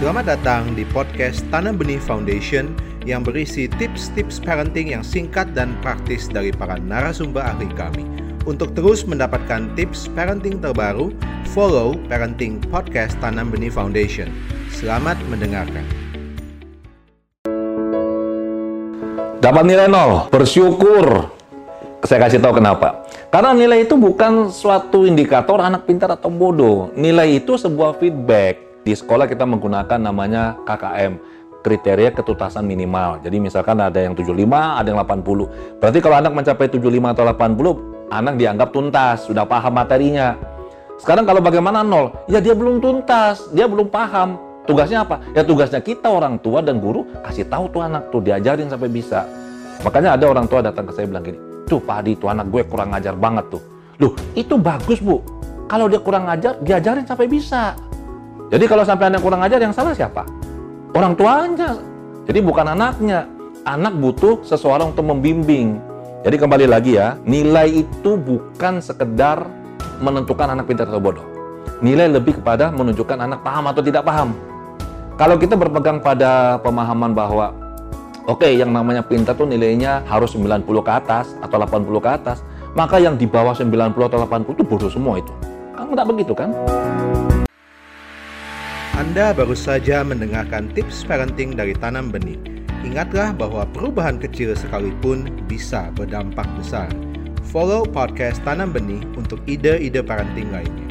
Selamat datang di podcast Tanam Benih Foundation yang berisi tips-tips parenting yang singkat dan praktis dari para narasumber ahli kami. Untuk terus mendapatkan tips parenting terbaru, follow Parenting Podcast Tanam Benih Foundation. Selamat mendengarkan. Dapat nilai nol, bersyukur. Saya kasih tahu kenapa. Karena nilai itu bukan suatu indikator anak pintar atau bodoh. Nilai itu sebuah feedback. Di sekolah kita menggunakan namanya KKM, kriteria ketuntasan minimal. Jadi misalkan ada yang 75, ada yang 80. Berarti kalau anak mencapai 75 atau 80, anak dianggap tuntas, sudah paham materinya. Sekarang kalau bagaimana nol? Ya dia belum tuntas, dia belum paham. Tugasnya apa? Ya tugasnya kita orang tua dan guru kasih tahu tuh anak tuh diajarin sampai bisa. Makanya ada orang tua datang ke saya bilang gini, tuh Pak Adi tuh anak gue kurang ngajar banget tuh. Loh itu bagus bu, kalau dia kurang ngajar diajarin sampai bisa. Jadi kalau sampai anak kurang ngajar yang salah siapa? Orang tuanya. Jadi bukan anaknya. Anak butuh seseorang untuk membimbing. Jadi kembali lagi ya, nilai itu bukan sekedar menentukan anak pintar atau bodoh. Nilai lebih kepada menunjukkan anak paham atau tidak paham. Kalau kita berpegang pada pemahaman bahwa oke okay, yang namanya pintar tuh nilainya harus 90 ke atas atau 80 ke atas, maka yang di bawah 90 atau 80 itu bodoh semua itu. Kan tidak begitu kan? Anda baru saja mendengarkan tips parenting dari Tanam Benih Ingatlah bahwa perubahan kecil sekalipun bisa berdampak besar. Follow podcast Tanam Benih untuk ide-ide parenting lainnya.